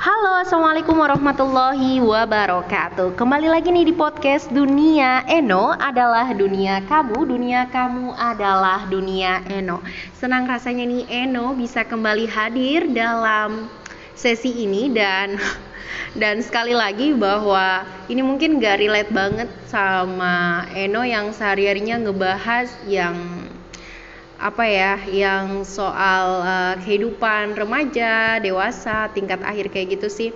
Halo, assalamualaikum warahmatullahi wabarakatuh. Kembali lagi nih di podcast Dunia Eno adalah dunia kamu, dunia kamu adalah dunia Eno. Senang rasanya nih Eno bisa kembali hadir dalam sesi ini dan dan sekali lagi bahwa ini mungkin gak relate banget sama Eno yang sehari-harinya ngebahas yang apa ya yang soal uh, kehidupan remaja dewasa tingkat akhir kayak gitu sih.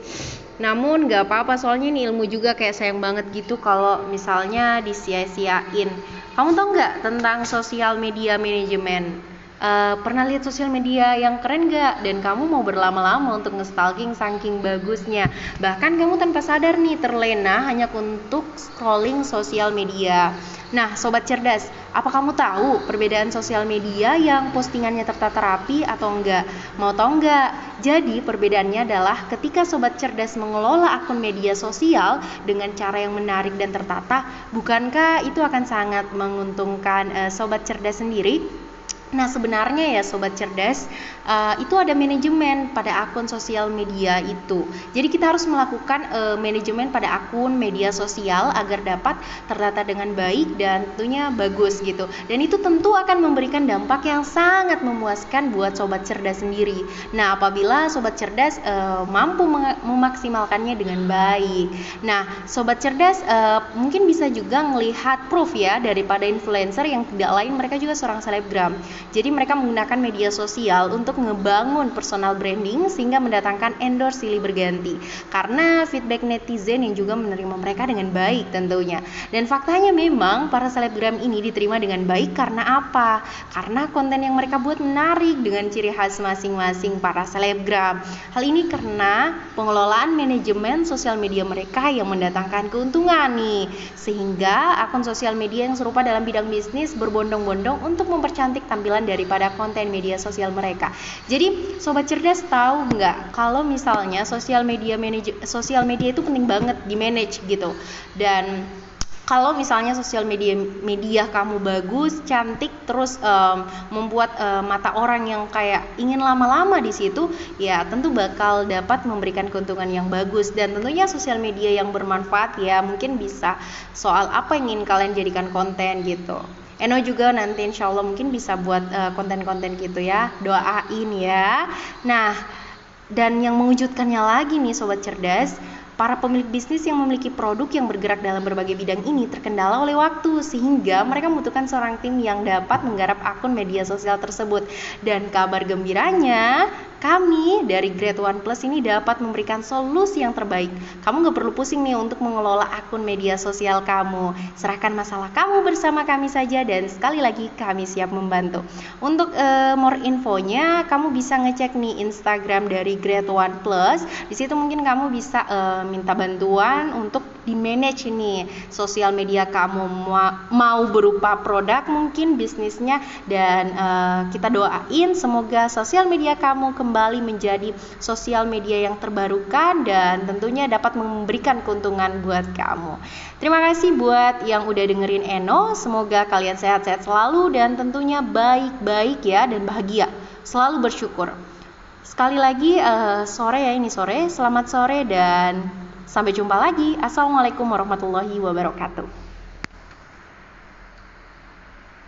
Namun nggak apa-apa soalnya ini ilmu juga kayak sayang banget gitu kalau misalnya disia-siain. Kamu tau nggak tentang sosial media manajemen uh, pernah lihat sosial media yang keren gak? Dan kamu mau berlama-lama untuk nge-stalking saking bagusnya. Bahkan kamu tanpa sadar nih terlena hanya untuk scrolling sosial media. Nah, sobat cerdas, apa kamu tahu perbedaan sosial media yang postingannya tertata rapi atau enggak? Mau tahu enggak? Jadi, perbedaannya adalah ketika sobat cerdas mengelola akun media sosial dengan cara yang menarik dan tertata, bukankah itu akan sangat menguntungkan uh, sobat cerdas sendiri? Nah, sebenarnya ya sobat cerdas, uh, itu ada manajemen pada akun sosial media itu. Jadi kita harus melakukan uh, manajemen pada akun media sosial agar dapat tertata dengan baik dan tentunya bagus gitu. Dan itu tentu akan memberikan dampak yang sangat memuaskan buat sobat cerdas sendiri. Nah, apabila sobat cerdas uh, mampu memaksimalkannya dengan baik. Nah, sobat cerdas uh, mungkin bisa juga melihat proof ya daripada influencer yang tidak lain mereka juga seorang selebgram. Jadi mereka menggunakan media sosial untuk ngebangun personal branding sehingga mendatangkan endorse silih berganti. Karena feedback netizen yang juga menerima mereka dengan baik tentunya. Dan faktanya memang para selebgram ini diterima dengan baik karena apa? Karena konten yang mereka buat menarik dengan ciri khas masing-masing para selebgram. Hal ini karena pengelolaan manajemen sosial media mereka yang mendatangkan keuntungan nih. Sehingga akun sosial media yang serupa dalam bidang bisnis berbondong-bondong untuk mempercantik tampilan daripada konten media sosial mereka. Jadi sobat cerdas tahu nggak kalau misalnya sosial media manage sosial media itu penting banget di manage gitu dan kalau misalnya sosial media media kamu bagus, cantik, terus um, membuat um, mata orang yang kayak ingin lama-lama di situ, ya tentu bakal dapat memberikan keuntungan yang bagus dan tentunya sosial media yang bermanfaat ya mungkin bisa soal apa yang ingin kalian jadikan konten gitu. Eno juga nanti insya Allah mungkin bisa buat eh, konten-konten uh, gitu ya doain ya nah dan yang mengejutkannya lagi nih sobat cerdas Para pemilik bisnis yang memiliki produk yang bergerak dalam berbagai bidang ini terkendala oleh waktu sehingga mereka membutuhkan seorang tim yang dapat menggarap akun media sosial tersebut. Dan kabar gembiranya, kami dari Grade One Plus ini dapat memberikan solusi yang terbaik. Kamu nggak perlu pusing nih untuk mengelola akun media sosial kamu. Serahkan masalah kamu bersama kami saja dan sekali lagi kami siap membantu. Untuk uh, more infonya, kamu bisa ngecek nih Instagram dari Grade One Plus. Di situ mungkin kamu bisa uh, minta bantuan untuk di manage ini sosial media kamu mau berupa produk mungkin bisnisnya dan uh, kita doain semoga sosial media kamu kembali menjadi sosial media yang terbarukan dan tentunya dapat memberikan keuntungan buat kamu. Terima kasih buat yang udah dengerin Eno. Semoga kalian sehat-sehat selalu dan tentunya baik-baik ya dan bahagia. Selalu bersyukur. Sekali lagi uh, sore ya ini sore. Selamat sore dan sampai jumpa lagi. Assalamualaikum warahmatullahi wabarakatuh.